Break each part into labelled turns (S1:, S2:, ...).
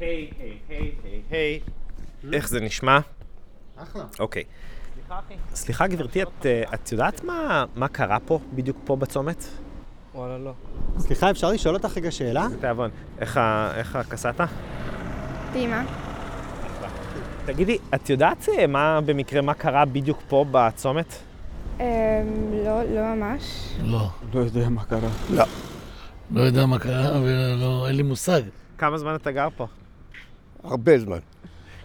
S1: היי, היי, היי, היי, היי. איך זה נשמע?
S2: אחלה.
S1: אוקיי. סליחה גברתי, את, אה, את יודעת מה, מה קרה פה, בדיוק פה בצומת?
S3: וואלה לא.
S2: סליחה, אפשר לשאול אותך רגע שאלה?
S1: תיאבון, איך, הקסטה?
S4: דימה.
S1: תגידי, את יודעת אה, מה במקרה, מה קרה בדיוק פה בצומת?
S4: אמ, לא, לא ממש.
S5: לא,
S2: לא יודע מה קרה.
S5: לא יודע מה קרה ולא, אין לי מושג.
S1: כמה זמן אתה גר פה?
S6: הרבה זמן,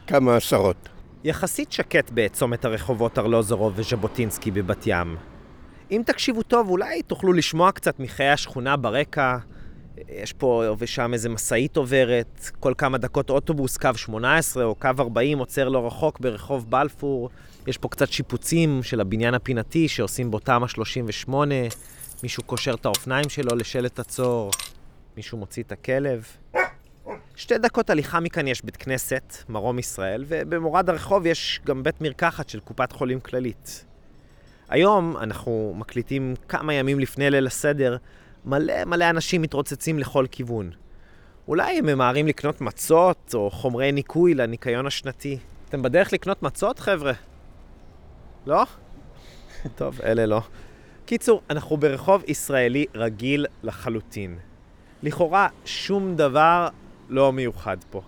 S6: כמה עשרות.
S1: יחסית שקט בצומת הרחובות ארלוזורוב וז'בוטינסקי בבת ים. אם תקשיבו טוב, אולי תוכלו לשמוע קצת מחיי השכונה ברקע. יש פה ושם איזה משאית עוברת, כל כמה דקות אוטובוס, קו 18 או קו 40 עוצר לא רחוק ברחוב בלפור. יש פה קצת שיפוצים של הבניין הפינתי שעושים בו תמ"א 38. מישהו קושר את האופניים שלו לשלט עצור. מישהו מוציא את הכלב. שתי דקות הליכה מכאן יש בית כנסת, מרום ישראל, ובמורד הרחוב יש גם בית מרקחת של קופת חולים כללית. היום אנחנו מקליטים כמה ימים לפני ליל הסדר, מלא מלא אנשים מתרוצצים לכל כיוון. אולי הם ממהרים לקנות מצות או חומרי ניקוי לניקיון השנתי. אתם בדרך לקנות מצות, חבר'ה? לא? טוב, אלה לא. קיצור, אנחנו ברחוב ישראלי רגיל לחלוטין. לכאורה, שום דבר לא מיוחד פה.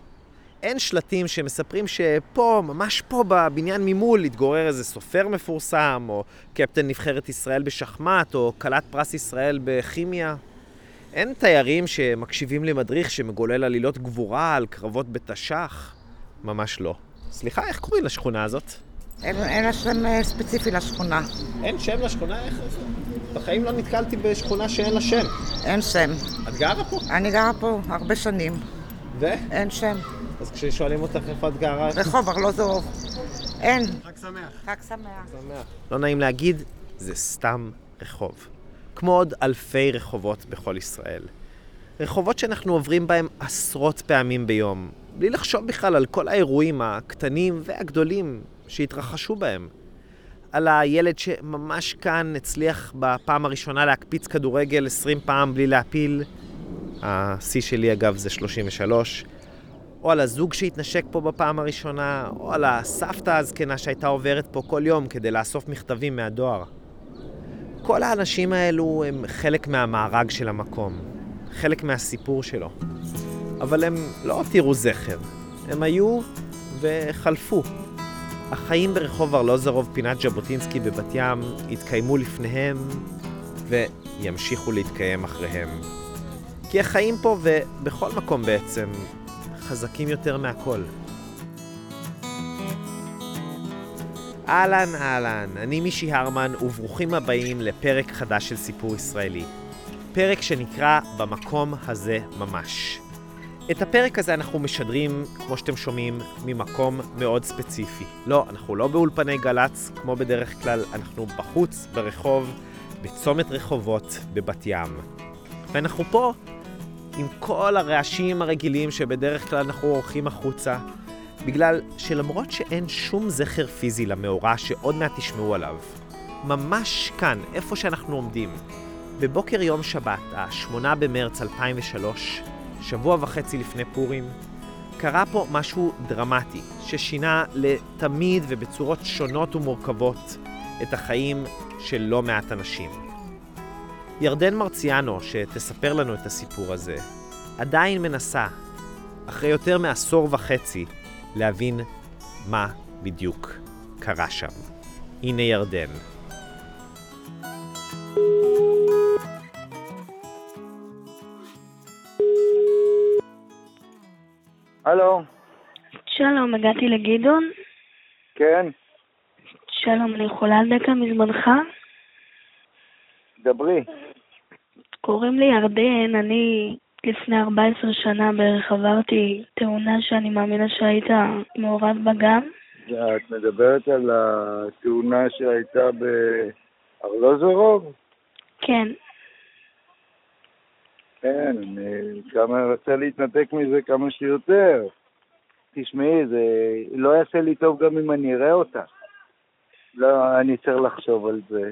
S1: אין שלטים שמספרים שפה, ממש פה בבניין ממול, התגורר איזה סופר מפורסם, או קפטן נבחרת ישראל בשחמט, או כלת פרס ישראל בכימיה. אין תיירים שמקשיבים למדריך שמגולל עלילות גבורה על קרבות בתש"ח. ממש לא. סליחה, איך קוראים לשכונה הזאת?
S7: אין, אין לה שם אה, ספציפי לשכונה.
S1: אין שם לשכונה? איך זה? בחיים לא נתקלתי בשכונה שאין לה שם.
S7: אין שם.
S1: את גרה פה?
S7: אני גרה פה הרבה שנים.
S1: ו?
S7: אין שם.
S1: אז כששואלים אותך איפה את גרה,
S7: רחוב ארלוזורוב. אין.
S2: חג שמח.
S7: חג שמח.
S1: לא נעים להגיד, זה סתם רחוב. כמו עוד אלפי רחובות בכל ישראל. רחובות שאנחנו עוברים בהם עשרות פעמים ביום, בלי לחשוב בכלל על כל האירועים הקטנים והגדולים שהתרחשו בהם. על הילד שממש כאן הצליח בפעם הראשונה להקפיץ כדורגל 20 פעם בלי להפיל, השיא שלי אגב זה 33, או על הזוג שהתנשק פה בפעם הראשונה, או על הסבתא הזקנה שהייתה עוברת פה כל יום כדי לאסוף מכתבים מהדואר. כל האנשים האלו הם חלק מהמארג של המקום, חלק מהסיפור שלו. אבל הם לא הותירו זכר, הם היו וחלפו. החיים ברחוב ארלוזרוב פינת ז'בוטינסקי בבת ים התקיימו לפניהם וימשיכו להתקיים אחריהם. כי החיים פה ובכל מקום בעצם חזקים יותר מהכל. אהלן אהלן, אני מישי הרמן וברוכים הבאים לפרק חדש של סיפור ישראלי. פרק שנקרא במקום הזה ממש. את הפרק הזה אנחנו משדרים, כמו שאתם שומעים, ממקום מאוד ספציפי. לא, אנחנו לא באולפני גל"צ, כמו בדרך כלל, אנחנו בחוץ, ברחוב, בצומת רחובות, בבת ים. ואנחנו פה עם כל הרעשים הרגילים שבדרך כלל אנחנו עורכים החוצה, בגלל שלמרות שאין שום זכר פיזי למאורע שעוד מעט תשמעו עליו, ממש כאן, איפה שאנחנו עומדים, בבוקר יום שבת, ה-8 במרץ 2003, שבוע וחצי לפני פורים, קרה פה משהו דרמטי, ששינה לתמיד ובצורות שונות ומורכבות את החיים של לא מעט אנשים. ירדן מרציאנו, שתספר לנו את הסיפור הזה, עדיין מנסה, אחרי יותר מעשור וחצי, להבין מה בדיוק קרה שם. הנה ירדן.
S8: הלו,
S4: שלום, הגעתי לגדעון.
S8: כן,
S4: שלום, אני יכולה על דקה מזמנך?
S8: דברי.
S4: קוראים לי ירדן, אני לפני 14 שנה בערך עברתי תאונה שאני מאמינה שהיית מעורב בה גם.
S8: את מדברת על התאונה שהייתה בארלוזורוב?
S4: כן,
S8: כן, אני כמה רוצה להתנתק מזה כמה שיותר. תשמעי, זה לא יעשה לי טוב גם אם אני אראה אותה. לא, אני צריך לחשוב על זה.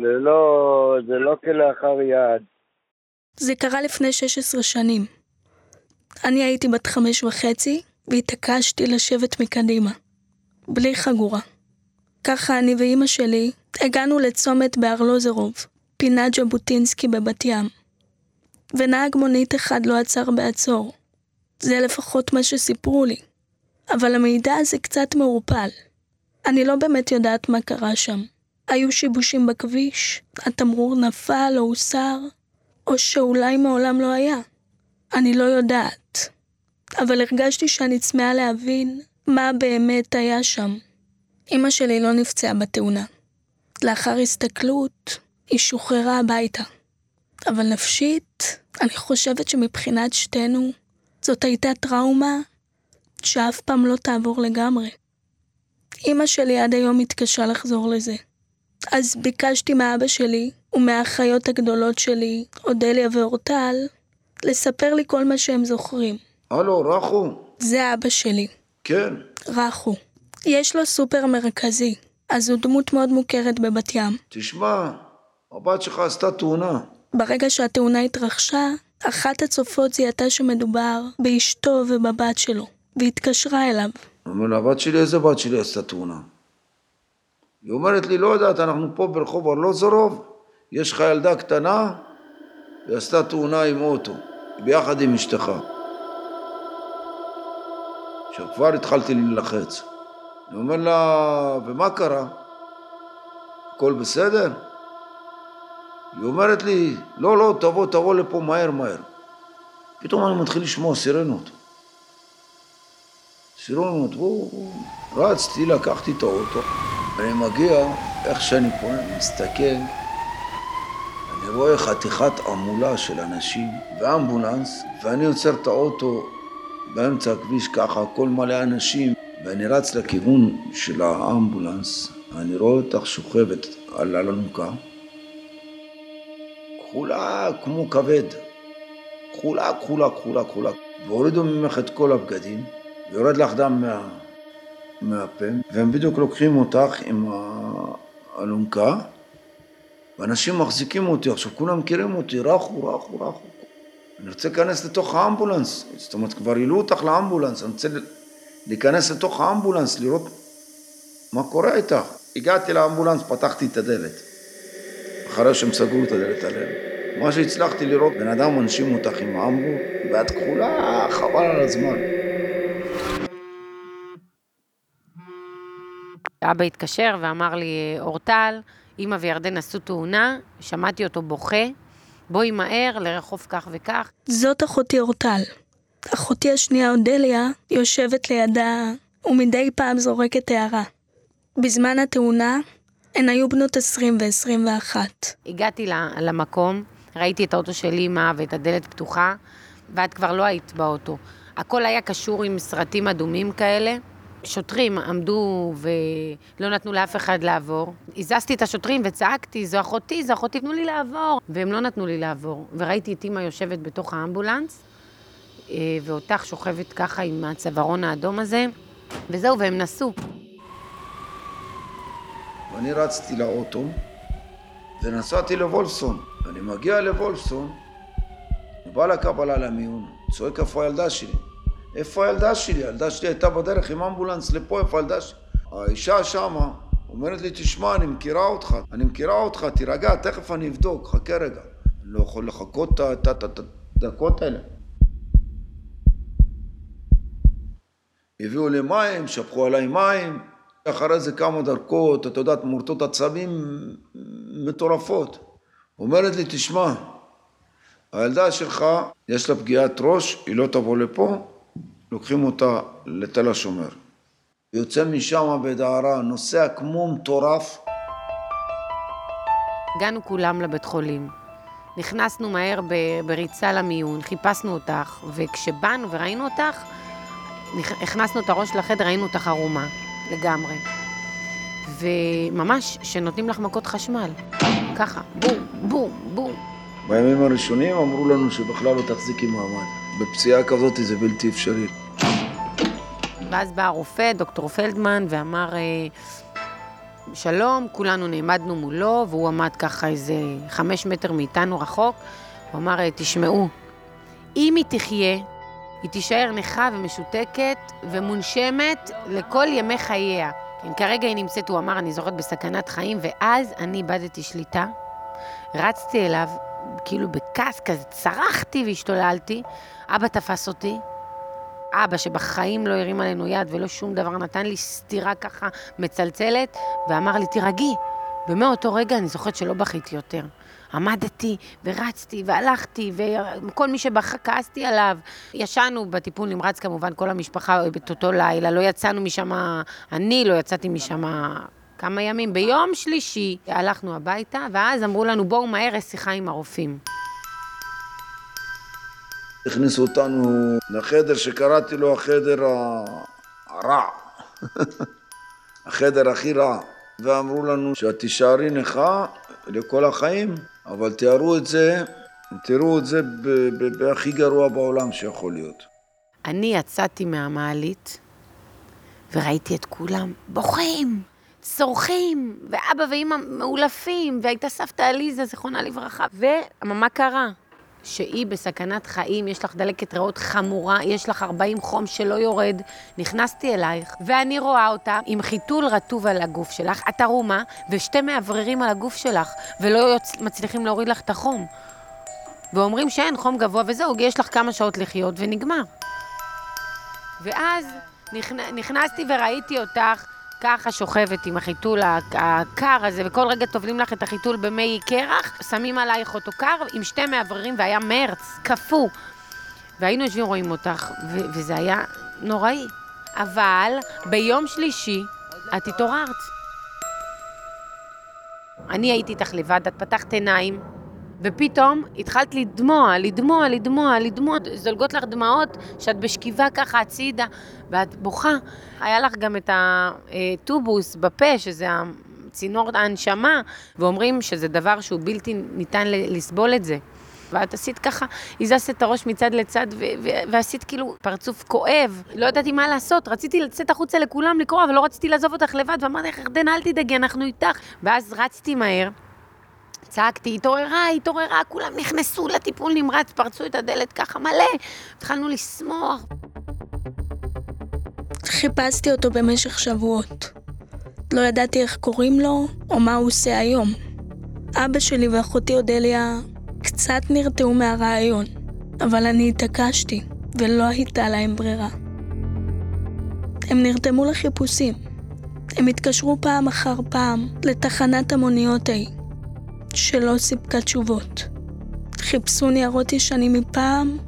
S8: זה לא, זה לא כלאחר יד.
S9: זה קרה לפני 16 שנים.
S4: אני הייתי בת חמש וחצי, והתעקשתי לשבת מקדימה. בלי חגורה. ככה אני ואימא שלי הגענו לצומת בארלוזרוב, פינת ז'בוטינסקי בבת ים. ונהג מונית אחד לא עצר בעצור. זה לפחות מה שסיפרו לי. אבל המידע הזה קצת מעורפל. אני לא באמת יודעת מה קרה שם. היו שיבושים בכביש, התמרור נפל או הוסר, או שאולי מעולם לא היה. אני לא יודעת. אבל הרגשתי שאני צמאה להבין מה באמת היה שם. אמא שלי לא נפצעה בתאונה. לאחר הסתכלות, היא שוחררה הביתה. אבל נפשית, אני חושבת שמבחינת שתינו, זאת הייתה טראומה שאף פעם לא תעבור לגמרי. אמא שלי עד היום מתקשה לחזור לזה. אז ביקשתי מאבא שלי ומהאחיות הגדולות שלי, אודליה ואורטל, לספר לי כל מה שהם זוכרים.
S3: הלו, רחו?
S4: זה אבא שלי,
S3: כן.
S4: רחו. יש לו סופר מרכזי, אז הוא דמות מאוד מוכרת בבת ים.
S3: תשמע, הבת שלך עשתה תאונה.
S4: ברגע שהתאונה התרחשה, אחת הצופות זיהתה שמדובר באשתו ובבת שלו, והתקשרה אליו.
S3: אומר לה, הבת שלי, איזה בת שלי עשתה תאונה? היא אומרת לי, לא יודעת, אנחנו פה ברחוב ארלוזורוב, יש לך ילדה קטנה, היא עשתה תאונה עם אוטו, ביחד עם אשתך. עכשיו כבר התחלתי להילחץ. אני אומר לה, ומה קרה? הכל בסדר? היא אומרת לי, לא, לא, תבוא, תבוא לפה מהר, מהר. פתאום אני מתחיל לשמוע סירנות. סירנות, והוא... רצתי, לקחתי את האוטו, ואני מגיע, איך שאני פה מסתכל, אני רואה חתיכת עמולה של אנשים ואמבולנס, ואני עוצר את האוטו באמצע הכביש ככה, הכל מלא אנשים, ואני רץ לכיוון של האמבולנס, אני רואה אותך שוכבת על אלונקה, כחולה כמו כבד, כחולה, כחולה, כחולה, כחולה, והורידו ממך את כל הבגדים, ויורד לך דם מה, מהפה, והם בדיוק לוקחים אותך עם האלונקה, ואנשים מחזיקים אותי, עכשיו כולם מכירים אותי, רחו, רחו, רחו. אני רוצה להיכנס לתוך האמבולנס, זאת אומרת, כבר העלו אותך לאמבולנס, אני רוצה להיכנס לתוך האמבולנס, לראות מה קורה איתך. הגעתי לאמבולנס, פתחתי את הדלת, אחרי שהם סגרו את הדלת עליהם. מה שהצלחתי לראות, בן אדם מנשים אותך עם האמבו, ואת כחולה, חבל על הזמן.
S9: אבא התקשר ואמר לי, אורטל, אמא וירדן עשו תאונה, שמעתי אותו בוכה, בואי מהר לרחוב כך וכך.
S4: זאת אחותי אורטל. אחותי השנייה אודליה יושבת לידה ומדי פעם זורקת הערה. בזמן התאונה הן היו בנות 20 ו-21.
S9: הגעתי למקום, ראיתי את האוטו של אמא ואת הדלת פתוחה, ואת כבר לא היית באוטו. הכל היה קשור עם סרטים אדומים כאלה. שוטרים עמדו ולא נתנו לאף אחד לעבור. הזזתי את השוטרים וצעקתי, זו אחותי, זו אחותי, תנו לי לעבור. והם לא נתנו לי לעבור. וראיתי את אימא יושבת בתוך האמבולנס, אה, ואותך שוכבת ככה עם הצווארון האדום הזה, וזהו, והם נסעו.
S3: ואני רצתי לאוטו, ונסעתי לוולפסון. אני מגיע לוולפסון, אני בא לקבלה למיון, צועק איפה הילדה שלי. איפה הילדה שלי? הילדה שלי הייתה בדרך עם אמבולנס לפה, איפה הילדה שלי? האישה שמה אומרת לי, תשמע, אני מכירה אותך, אני מכירה אותך, תירגע, תכף אני אבדוק, חכה רגע. אני לא יכול לחכות את הדקות האלה. הביאו לי מים, שפכו עליי מים, אחרי זה כמה דרכות, את יודעת, מורטות עצבים מטורפות. אומרת לי, תשמע, הילדה שלך, יש לה פגיעת ראש, היא לא תבוא לפה, לוקחים אותה לתל השומר. יוצא משם בדהרה, נוסע כמו מטורף.
S9: הגענו כולם לבית חולים. נכנסנו מהר בריצה למיון, חיפשנו אותך, וכשבאנו וראינו אותך, הכנסנו את הראש לחדר, ראינו אותך ערומה, לגמרי. וממש, שנותנים לך מכות חשמל. ככה, בום, בום, בום.
S3: בימים הראשונים אמרו לנו שבכלל לא תחזיקי מעמד. בפציעה כזאת זה בלתי אפשרי.
S9: ואז בא הרופא, דוקטור פלדמן, ואמר, שלום, כולנו נעמדנו מולו, והוא עמד ככה איזה חמש מטר מאיתנו רחוק. הוא אמר, תשמעו, אם היא תחיה, היא תישאר נכה ומשותקת ומונשמת לכל ימי חייה. כן, כרגע היא נמצאת, הוא אמר, אני זוכרת בסכנת חיים, ואז אני איבדתי שליטה. רצתי אליו, כאילו בכעס כזה, צרחתי והשתוללתי. אבא תפס אותי, אבא שבחיים לא הרים עלינו יד ולא שום דבר, נתן לי סטירה ככה מצלצלת, ואמר לי, תירגעי. ומאותו רגע אני זוכרת שלא בכיתי יותר. עמדתי ורצתי והלכתי, וכל מי שבכה כעסתי עליו. ישנו בטיפול נמרץ כמובן, כל המשפחה את אותו לילה, לא יצאנו משם, אני לא יצאתי משם כמה ימים. ביום שלישי הלכנו הביתה, ואז אמרו לנו, בואו מהר, יש שיחה עם הרופאים.
S3: הכניסו אותנו לחדר שקראתי לו החדר הרע, החדר הכי רע, ואמרו לנו שאת תישארי נכה לכל החיים, אבל תיארו את זה, תראו את זה בהכי גרוע בעולם שיכול להיות.
S9: אני יצאתי מהמעלית וראיתי את כולם בוכים, צורכים, ואבא ואימא מאולפים, והייתה סבתא עליזה, זיכרונה לברכה. ומה קרה? שהיא בסכנת חיים, יש לך דלקת ריאות חמורה, יש לך 40 חום שלא יורד. נכנסתי אלייך, ואני רואה אותה עם חיתול רטוב על הגוף שלך, את ערומה, ושתי מאווררים על הגוף שלך, ולא יוצ... מצליחים להוריד לך את החום. ואומרים שאין חום גבוה וזהו, יש לך כמה שעות לחיות ונגמר. ואז נכנ... נכנסתי וראיתי אותך ככה שוכבת עם החיתול הקר הזה, וכל רגע טובלים לך את החיתול במי קרח, שמים עלייך אותו קר עם שתי מאווררים, והיה מרץ, קפוא. והיינו יושבים רואים אותך, וזה היה נוראי. אבל ביום שלישי את התעוררת. אני הייתי איתך לבד, את פתחת עיניים, ופתאום התחלת לדמוע, לדמוע, לדמוע, לדמוע, זולגות לך דמעות שאת בשכיבה ככה הצידה, ואת בוכה. היה לך גם את הטובוס בפה, שזה צינור ההנשמה, ואומרים שזה דבר שהוא בלתי ניתן לסבול את זה. ואת עשית ככה, הזזת את הראש מצד לצד, ו- ו- ועשית כאילו פרצוף כואב. לא ידעתי מה לעשות, רציתי לצאת החוצה לכולם לקרוא, אבל לא רציתי לעזוב אותך לבד, ואמרתי לך, ירדן, אל תדאגי, אנחנו איתך. ואז רצתי מהר. צעקתי, התעוררה, התעוררה, כולם נכנסו לטיפול נמרץ, פרצו את הדלת ככה מלא, התחלנו לשמוח.
S4: חיפשתי אותו במשך שבועות. לא ידעתי איך קוראים לו, או מה הוא עושה היום. אבא שלי ואחותי אודליה קצת נרתעו מהרעיון, אבל אני התעקשתי, ולא הייתה להם ברירה. הם נרתמו לחיפושים. הם התקשרו פעם אחר פעם לתחנת המוניות ההיא, שלא סיפקה תשובות. חיפשו ניירות ישנים מפעם,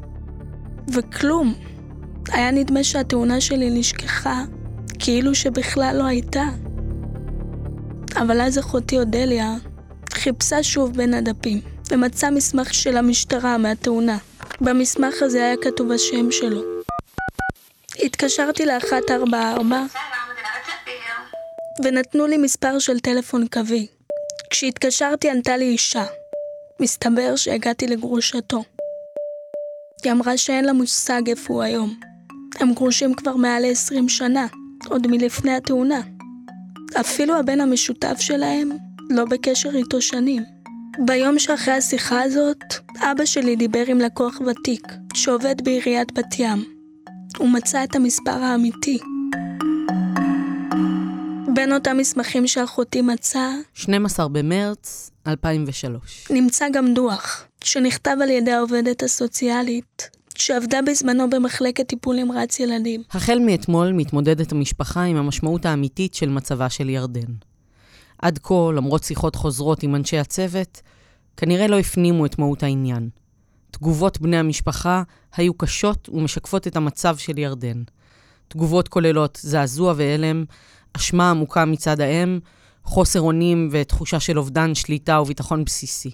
S4: וכלום. היה נדמה שהתאונה שלי נשכחה, כאילו שבכלל לא הייתה. אבל אז אחותי אודליה חיפשה שוב בין הדפים, ומצאה מסמך של המשטרה מהתאונה. במסמך הזה היה כתוב השם שלו. התקשרתי ל-144, ונתנו לי מספר של טלפון קווי. כשהתקשרתי ענתה לי אישה. מסתבר שהגעתי לגרושתו. היא אמרה שאין לה מושג איפה הוא היום. הם גרושים כבר מעל ל-20 שנה, עוד מלפני התאונה. אפילו הבן המשותף שלהם לא בקשר איתו שנים. ביום שאחרי השיחה הזאת, אבא שלי דיבר עם לקוח ותיק, שעובד בעיריית בת ים. הוא מצא את המספר האמיתי. בין אותם מסמכים שאחותי מצאה,
S10: 12 במרץ 2003.
S4: נמצא גם דוח, שנכתב על ידי העובדת הסוציאלית, שעבדה בזמנו במחלקת טיפול נמרץ ילדים.
S10: החל מאתמול מתמודדת המשפחה עם המשמעות האמיתית של מצבה של ירדן. עד כה, למרות שיחות חוזרות עם אנשי הצוות, כנראה לא הפנימו את מהות העניין. תגובות בני המשפחה היו קשות ומשקפות את המצב של ירדן. תגובות כוללות זעזוע והלם, אשמה עמוקה מצד האם, חוסר אונים ותחושה של אובדן שליטה וביטחון בסיסי.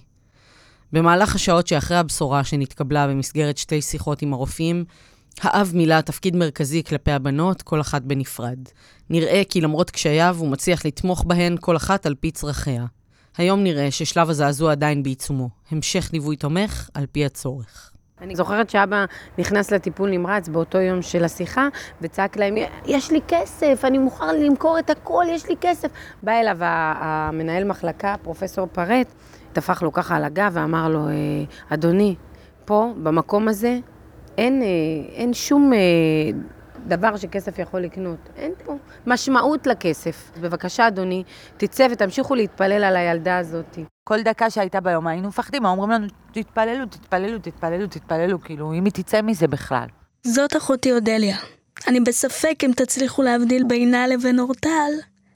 S10: במהלך השעות שאחרי הבשורה שנתקבלה במסגרת שתי שיחות עם הרופאים, האב מילא תפקיד מרכזי כלפי הבנות, כל אחת בנפרד. נראה כי למרות קשייו, הוא מצליח לתמוך בהן כל אחת על פי צרכיה. היום נראה ששלב הזעזוע עדיין בעיצומו. המשך ליווי תומך על פי הצורך.
S9: אני זוכרת שאבא נכנס לטיפול נמרץ באותו יום של השיחה, וצעק להם, יש לי כסף, אני מוכן למכור את הכל, יש לי כסף. בא אליו המנהל מחלקה, פרופסור פרט, טפח לו ככה על הגב ואמר לו, אדוני, פה, במקום הזה, אין, אה, אין שום אה, דבר שכסף יכול לקנות. אין פה משמעות לכסף. בבקשה, אדוני, תצא ותמשיכו להתפלל על הילדה הזאת.
S11: כל דקה שהייתה ביום היינו מפחדים, אומרים לנו, תתפללו, תתפללו, תתפללו, תתפללו, כאילו, אם היא תצא מזה בכלל.
S4: זאת אחותי אודליה. אני בספק אם תצליחו להבדיל בינה לבין אורטל,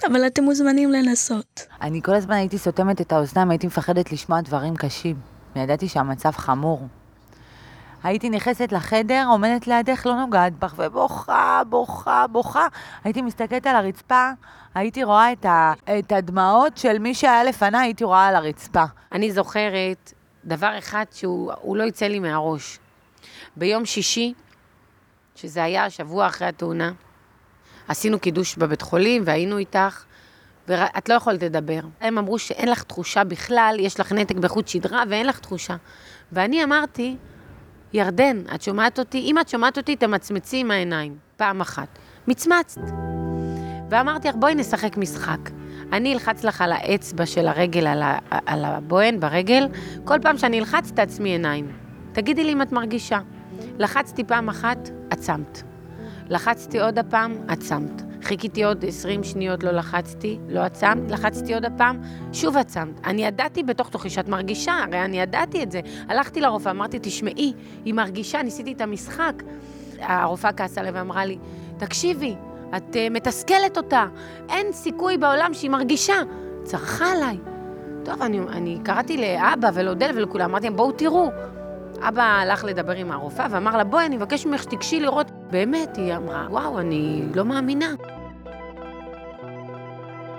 S4: אבל אתם מוזמנים לנסות.
S11: אני כל הזמן הייתי סותמת את האוזניים, הייתי מפחדת לשמוע דברים קשים. וידעתי שהמצב חמור. הייתי נכנסת לחדר, עומדת לידך, לא נוגעת בך, ובוכה, בוכה, בוכה. הייתי מסתכלת על הרצפה, הייתי רואה את, ה, את הדמעות של מי שהיה לפניי, הייתי רואה על הרצפה.
S9: אני זוכרת דבר אחד שהוא לא יצא לי מהראש. ביום שישי, שזה היה שבוע אחרי התאונה, עשינו קידוש בבית חולים והיינו איתך, ואת לא יכולת לדבר. הם אמרו שאין לך תחושה בכלל, יש לך נתק בחוט שדרה ואין לך תחושה. ואני אמרתי, ירדן, את שומעת אותי? אם את שומעת אותי, תמצמצי עם העיניים, פעם אחת. מצמצת. ואמרתי לך, בואי נשחק משחק. אני אלחץ לך על האצבע של הרגל, על, ה, על הבוהן ברגל, כל פעם שאני אלחץ, תעצמי עיניים. תגידי לי אם את מרגישה. לחצתי פעם אחת, עצמת. לחצתי עוד הפעם, עצמת. חיכיתי עוד 20 שניות, לא לחצתי, לא עצמת, לחצתי עוד הפעם, שוב עצמת. אני ידעתי בתוך תוכי שאת מרגישה, הרי אני ידעתי את זה. הלכתי לרופאה, אמרתי, תשמעי, היא מרגישה, ניסיתי את המשחק. הרופאה כעסה עליה ואמרה לי, תקשיבי, את uh, מתסכלת אותה, אין סיכוי בעולם שהיא מרגישה. צרחה עליי. טוב, אני, אני קראתי לאבא ולאודל ולכולם, אמרתי להם, בואו תראו. אבא הלך לדבר עם הרופאה ואמר לה, בואי, אני מבקש ממך שתיגשי לראות. באמת, היא אמרה, וואו, אני לא מאמינה.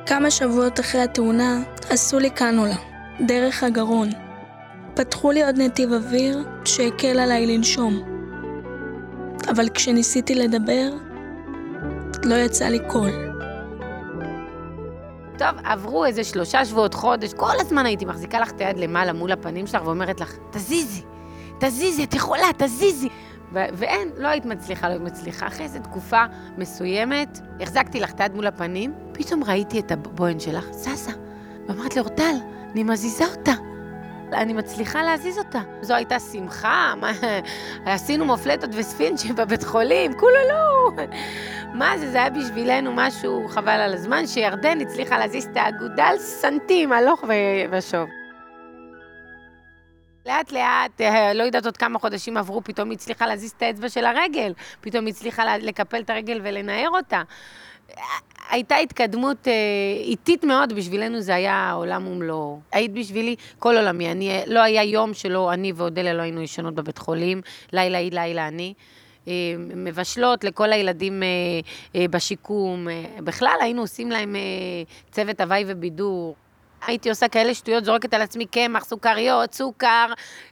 S4: כמה שבועות אחרי התאונה עשו לי קנולה, דרך הגרון. פתחו לי עוד נתיב אוויר שהקל עליי לנשום. אבל כשניסיתי לדבר, לא יצא לי קול.
S9: טוב, עברו איזה שלושה שבועות, חודש, כל הזמן הייתי מחזיקה לך את היד למעלה מול הפנים שלך ואומרת לך, תזיזי, תזיזי, את יכולה, תזיזי. ו- ואין, לא היית מצליחה, לא היית מצליחה. אחרי איזו תקופה מסוימת, החזקתי לך את היד מול הפנים, פתאום ראיתי את הבוהן שלך, זזה. ואמרת לי, אורטל, אני מזיזה אותה. אני מצליחה להזיז אותה. זו הייתה שמחה, מה, עשינו מופלטות וספינצ'ים בבית חולים, כולו לא. מה זה, זה היה בשבילנו משהו חבל על הזמן, שירדן הצליחה להזיז את האגודה על סנטים, הלוך ושוב. לאט לאט, אה, לא יודעת עוד כמה חודשים עברו, פתאום היא הצליחה להזיז את האצבע של הרגל, פתאום היא הצליחה לקפל את הרגל ולנער אותה. הייתה התקדמות אה, איטית מאוד, בשבילנו זה היה עולם ומלואו. היית בשבילי כל עולמי. אני, לא היה יום שלא אני ואודליה לא היינו ישנות בבית חולים, לילה היא, לילה אני. אה, מבשלות לכל הילדים בשיקום. בכלל, היינו עושים להם צוות הוואי ובידור. הייתי עושה כאלה שטויות, זורקת על עצמי קמח, סוכריות, סוכר,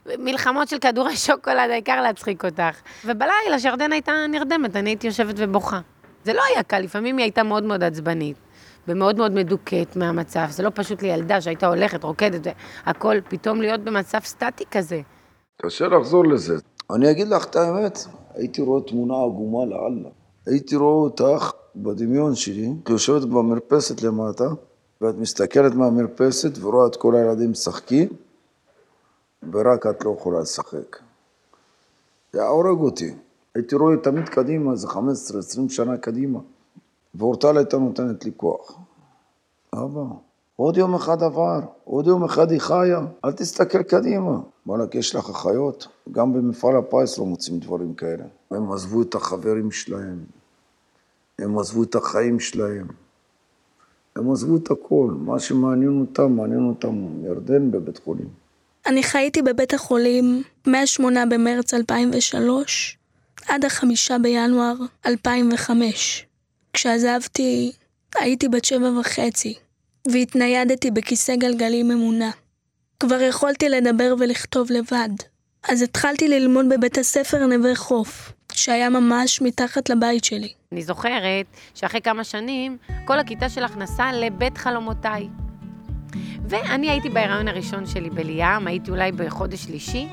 S9: מלחמות של כדורי שוקולד, העיקר להצחיק אותך. ובלילה, שירדן הייתה נרדמת, אני הייתי יושבת ובוכה. זה לא היה קל, לפעמים היא הייתה מאוד מאוד עצבנית, ומאוד מאוד מדוכאת מהמצב. זה לא פשוט לילדה שהייתה הולכת, רוקדת, והכל, פתאום להיות במצב סטטי כזה.
S3: קשה לחזור לזה. אני אגיד לך את האמת, הייתי רואה תמונה עגומה לאללה. הייתי רואה אותך בדמיון שלי, יושבת במרפסת למטה, ואת מסתכלת מהמרפסת ורואה את כל הילדים משחקים, ורק את לא יכולה לשחק. זה הורג אותי. הייתי רואה תמיד קדימה, איזה 15-20 שנה קדימה, ואורטל הייתה נותנת לי כוח. אבא, עוד יום אחד עבר, עוד יום אחד היא חיה, אל תסתכל קדימה. וואלכ, יש לך אחיות, גם במפעל הפיס לא מוצאים דברים כאלה. הם עזבו את החברים שלהם, הם עזבו את החיים שלהם. הם עזבו את הכל, מה שמעניין אותם, מעניין אותם ירדן בבית חולים.
S4: אני חייתי בבית החולים מ-8 במרץ 2003 עד החמישה בינואר 2005. כשעזבתי הייתי בת שבע וחצי, והתניידתי בכיסא גלגלים ממונע. כבר יכולתי לדבר ולכתוב לבד, אז התחלתי ללמוד בבית הספר נווה חוף, שהיה ממש מתחת לבית שלי.
S9: אני זוכרת שאחרי כמה שנים, כל הכיתה שלך נסעה לבית חלומותיי. ואני הייתי בהיריון הראשון שלי בליאם, הייתי אולי בחודש שלישי,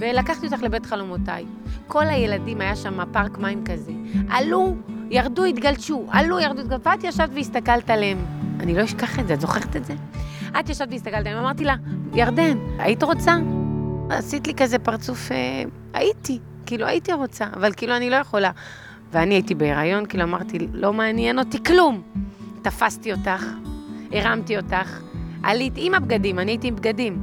S9: ולקחתי אותך לבית חלומותיי. כל הילדים, היה שם פארק מים כזה. עלו, ירדו, התגלשו, עלו, ירדו, התגלשו, ואת ישבת והסתכלת עליהם. אני לא אשכח את זה, את זוכרת את זה? את ישבת והסתכלת עליהם, אמרתי לה, ירדן, היית רוצה? עשית לי כזה פרצוף, אה, הייתי. כאילו הייתי רוצה, אבל כאילו אני לא יכולה. ואני הייתי בהיריון, כאילו אמרתי, לא מעניין אותי כלום. תפסתי אותך, הרמתי אותך, עלית עם הבגדים, אני הייתי עם בגדים.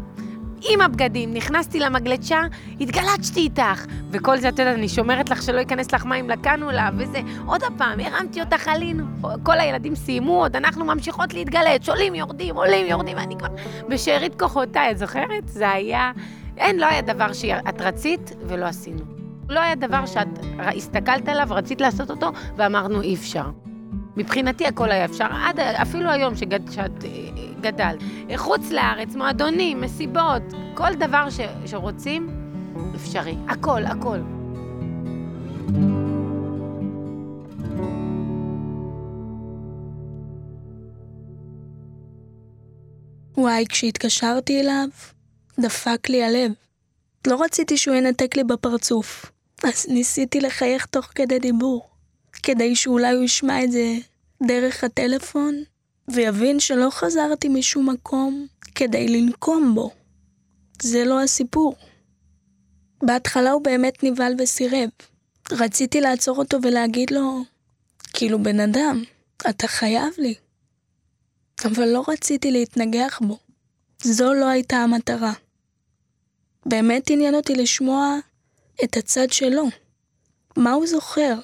S9: עם הבגדים, נכנסתי למגלשה, התגלצ'תי איתך. וכל זה, את יודעת, אני שומרת לך שלא ייכנס לך מים לקנולה, וזה, עוד פעם, הרמתי אותך, עלינו. כל הילדים סיימו, עוד אנחנו ממשיכות להתגלץ, עולים, יורדים, עולים, יורדים, ואני כבר בשארית כוחותיי, את זוכרת? זה היה... אין, לא היה דבר שאת רצית ולא עשינו. לא היה דבר שאת הסתכלת עליו, רצית לעשות אותו, ואמרנו אי אפשר. מבחינתי הכל היה אפשר, עד אפילו היום שגד, שאת אה, גדלת. חוץ לארץ, מועדונים, מסיבות, כל דבר ש, שרוצים, אפשרי. הכל, הכל.
S4: וואי, כשהתקשרתי אליו, דפק לי הלב. לא רציתי שהוא ינתק לי בפרצוף, אז ניסיתי לחייך תוך כדי דיבור, כדי שאולי הוא ישמע את זה דרך הטלפון, ויבין שלא חזרתי משום מקום כדי לנקום בו. זה לא הסיפור. בהתחלה הוא באמת נבהל וסירב. רציתי לעצור אותו ולהגיד לו, כאילו בן אדם, אתה חייב לי. אבל לא רציתי להתנגח בו. זו לא הייתה המטרה. באמת עניין אותי לשמוע את הצד שלו. מה הוא זוכר?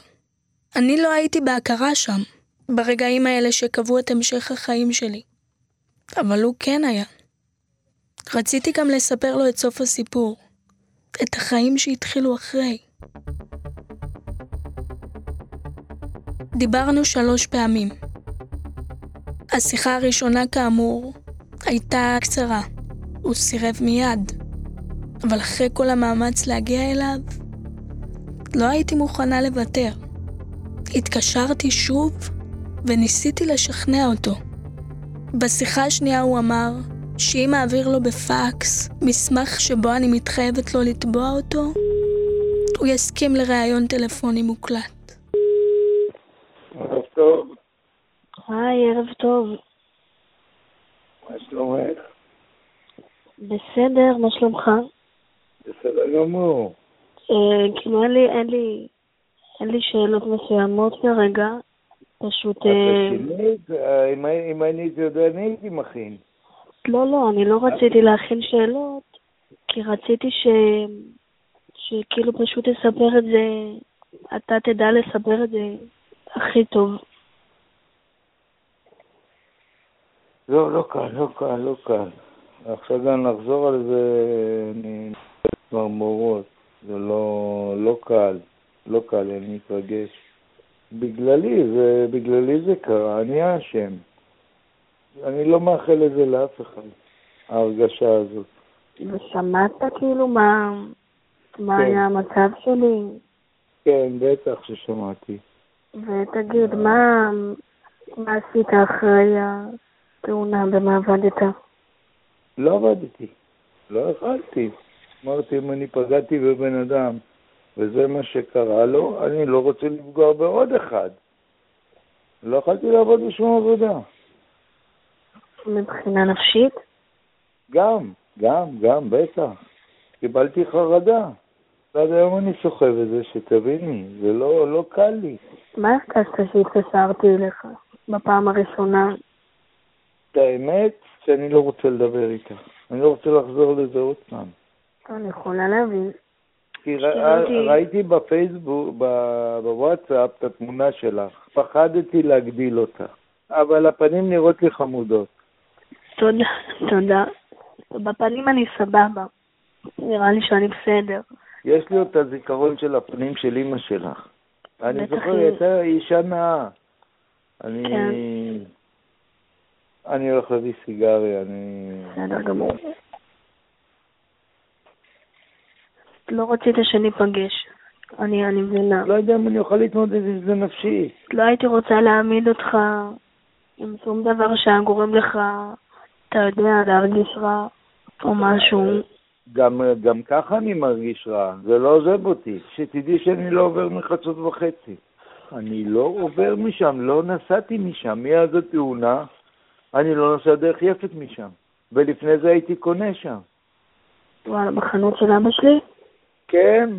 S4: אני לא הייתי בהכרה שם, ברגעים האלה שקבעו את המשך החיים שלי. אבל הוא כן היה. רציתי גם לספר לו את סוף הסיפור, את החיים שהתחילו אחרי. דיברנו שלוש פעמים. השיחה הראשונה, כאמור, הייתה קצרה. הוא סירב מיד. אבל אחרי כל המאמץ להגיע אליו, לא הייתי מוכנה לוותר. התקשרתי שוב וניסיתי לשכנע אותו. בשיחה השנייה הוא אמר שאם אעביר לו בפקס מסמך שבו אני מתחייבת לו לתבוע אותו, הוא יסכים לראיון טלפוני מוקלט.
S8: ערב טוב,
S12: היי, ערב טוב.
S8: מה שלומך?
S12: בסדר, מה שלומך?
S8: בסדר גמור.
S12: אה, כאילו אין לי, אין לי, אין לי שאלות מסוימות כרגע, פשוט... אה?
S8: אה, אם אני הייתי יודע, אני הייתי מכין.
S12: לא, לא, אני לא רציתי להכין שאלות, כי רציתי ש... שכאילו פשוט תספר את זה, אתה תדע לספר את זה הכי טוב.
S8: לא, לא קל, לא קל, לא קל. עכשיו גם לחזור על זה, אני צמרמורות. זה לא, לא קל, לא קל, אני מתרגש. בגללי, זה, בגללי זה קרה, אני האשם. אני לא מאחל את זה לאף אחד, ההרגשה הזאת.
S12: ושמעת כאילו מה, מה
S8: כן.
S12: היה המצב שלי?
S8: כן, בטח ששמעתי.
S12: ותגיד, מה, מה עשית אחרי התאונה, במה עבדת?
S8: לא עבדתי, לא יכלתי. אמרתי, אם אני פגעתי בבן אדם וזה מה שקרה לו, אני לא רוצה לפגוע בעוד אחד. לא יכלתי לעבוד בשום עבודה.
S12: מבחינה נפשית?
S8: גם, גם, גם, בטח. קיבלתי חרדה. עד היום אני סוחב את זה, שתביני, זה לא, לא קל לי.
S12: מה הרגשת שהתקשרתי אליך בפעם הראשונה?
S8: את האמת, שאני לא רוצה לדבר איתך. אני לא רוצה לחזור לזה עוד פעם.
S12: אני יכולה להבין.
S8: כי ראיתי בפייסבוק, ב- בוואטסאפ, את התמונה שלך. פחדתי להגדיל אותה. אבל הפנים נראות לי חמודות.
S12: תודה, תודה. בפנים אני סבבה. נראה לי שאני בסדר.
S8: יש לי עוד את הזיכרון של הפנים של אימא שלך. אני זוכר,
S12: היא
S8: הייתה אישה נאה. אני...
S12: כן.
S8: אני הולך להביא סיגריה, אני...
S12: בסדר גמור. לא רצית שניפגש. אני, אני מבינה.
S8: לא יודע אם אני אוכל להתמודד עם זה נפשית.
S12: לא הייתי רוצה להעמיד אותך עם שום דבר שהיה גורם לך, אתה יודע, להרגיש רע או משהו.
S8: גם, גם ככה אני מרגיש רע, זה לא עוזב אותי. שתדעי שאני לא עובר מחצות וחצי. אני לא עובר משם, לא נסעתי משם. מאז התאונה, אני לא נוסע דרך יפת משם. ולפני זה הייתי קונה שם.
S12: וואלה, בחנות של אבא שלי?
S8: כן,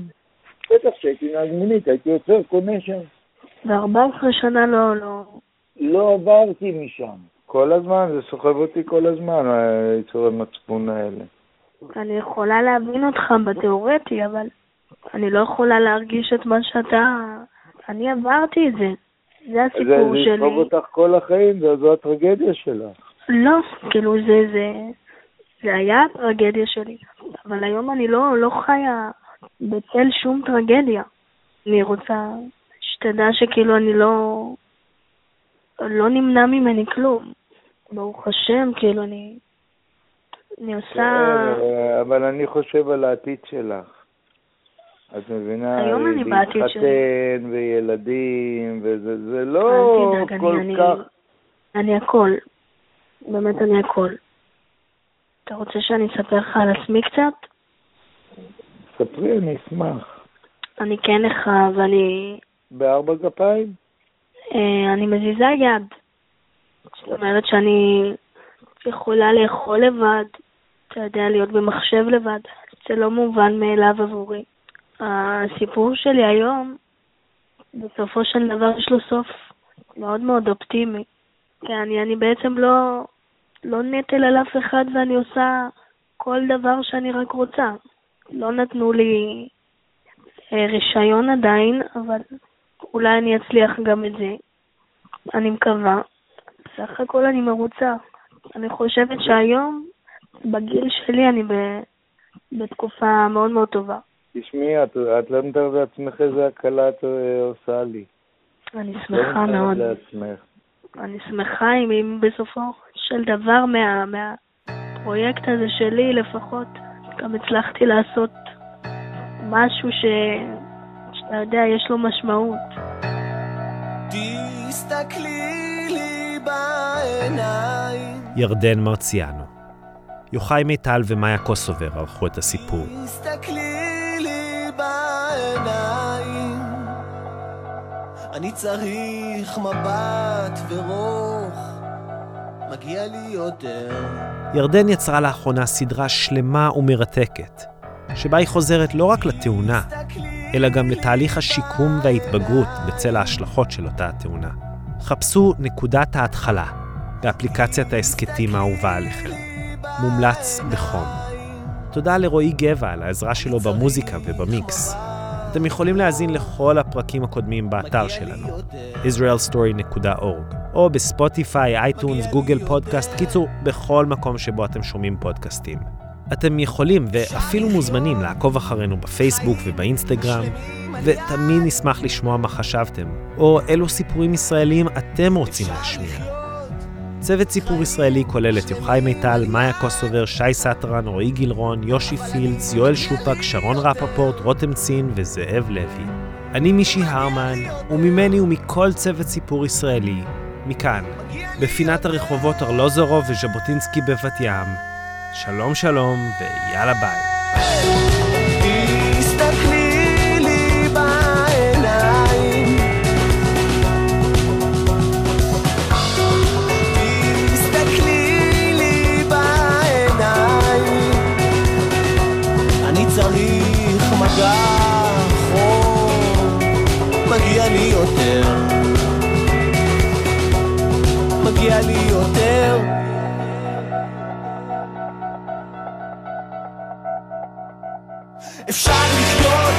S8: בטח שהייתי נהג מונית, הייתי עוצר, קונה שם.
S12: ו-14 שנה לא, לא...
S8: לא עברתי משם. כל הזמן, זה סוחב אותי כל הזמן, היצורי מצפון האלה.
S12: אני יכולה להבין אותך בתיאורטי, אבל אני לא יכולה להרגיש את מה שאתה... אני עברתי את זה. זה הסיפור
S8: זה, זה
S12: שלי.
S8: יסחוב אותך כל החיים, זו, זו הטרגדיה שלך.
S12: לא, כאילו זה, זה, זה היה הטרגדיה שלי, אבל היום אני לא, לא חיה בצל שום טרגדיה. אני רוצה שתדע שכאילו אני לא, לא נמנע ממני כלום. ברוך השם, כאילו אני, אני עושה...
S8: כן, אבל אני חושב על העתיד שלך. את מבינה?
S12: היום אני בעתיד שלי.
S8: להתחתן וילדים, וזה זה לא
S12: תדאג,
S8: כל
S12: אני,
S8: כך...
S12: אני הכל. באמת אני הכל. אתה רוצה שאני אספר לך על עצמי קצת?
S8: ספרי, אני אשמח.
S12: אני כן נכה ואני
S8: בארבע גפיים?
S12: אה, אני מזיזה יד. זאת אומרת שאני יכולה לאכול לבד, אתה יודע, להיות במחשב לבד. זה לא מובן מאליו עבורי. הסיפור שלי היום, בסופו של דבר יש לו סוף מאוד מאוד אופטימי. כי אני, אני בעצם לא, לא נטל על אף אחד ואני עושה כל דבר שאני רק רוצה. לא נתנו לי אה, רישיון עדיין, אבל אולי אני אצליח גם את זה. אני מקווה. בסך הכל אני מרוצה. אני חושבת שהיום, בגיל שלי, אני ב, בתקופה מאוד מאוד טובה.
S8: תשמעי, את, את לא מתארת לעצמך איזה הקלה את אה, עושה לי.
S12: אני
S8: לא
S12: שמחה מאוד.
S8: מתארת לעצמך.
S12: אני שמחה אם, אם בסופו של דבר מה, מהפרויקט הזה שלי לפחות גם הצלחתי לעשות משהו ש... שאתה יודע, יש לו משמעות.
S13: תסתכלי לי בעיניים,
S1: ירדן מרציאנו. יוחאי מיטל ומאיה קוסובר ערכו את הסיפור.
S13: תסתכלי לי בעיניים. אני צריך מבט ורוך, מגיע לי יותר.
S1: ירדן יצרה לאחרונה סדרה שלמה ומרתקת, שבה היא חוזרת לא רק לתאונה, אלא גם לתהליך השיקום וההתבגרות בצל ההשלכות של אותה התאונה. חפשו נקודת ההתחלה באפליקציית ההסכתים האהובה עליכם. מומלץ בחום. תודה לרועי גבע על העזרה שלו במוזיקה ובמיקס. אתם יכולים להאזין לכל הפרקים הקודמים באתר שלנו, israelstory.org, או בספוטיפיי, iTunes, גוגל פודקאסט, קיצור, בכל מקום שבו אתם שומעים פודקאסטים. אתם יכולים ואפילו מוזמנים לעקוב אחרינו בפייסבוק ובאינסטגרם, ותמיד נשמח לשמוע מה חשבתם, או אילו סיפורים ישראליים אתם רוצים להשמיע. צוות סיפור ישראלי כולל את יוחאי מיטל, מאיה קוסובר, שי סטרן, רועי גילרון, יושי פילדס, יואל שופק, שרון רפפורט, רותם צין וזאב לוי. אני מישי הרמן, וממני ומכל צוות סיפור ישראלי, מכאן, בפינת הרחובות ארלוזורוב וז'בוטינסקי בבת ים. שלום שלום ויאללה ביי.
S13: מגיע לי יותר. אפשר לחיות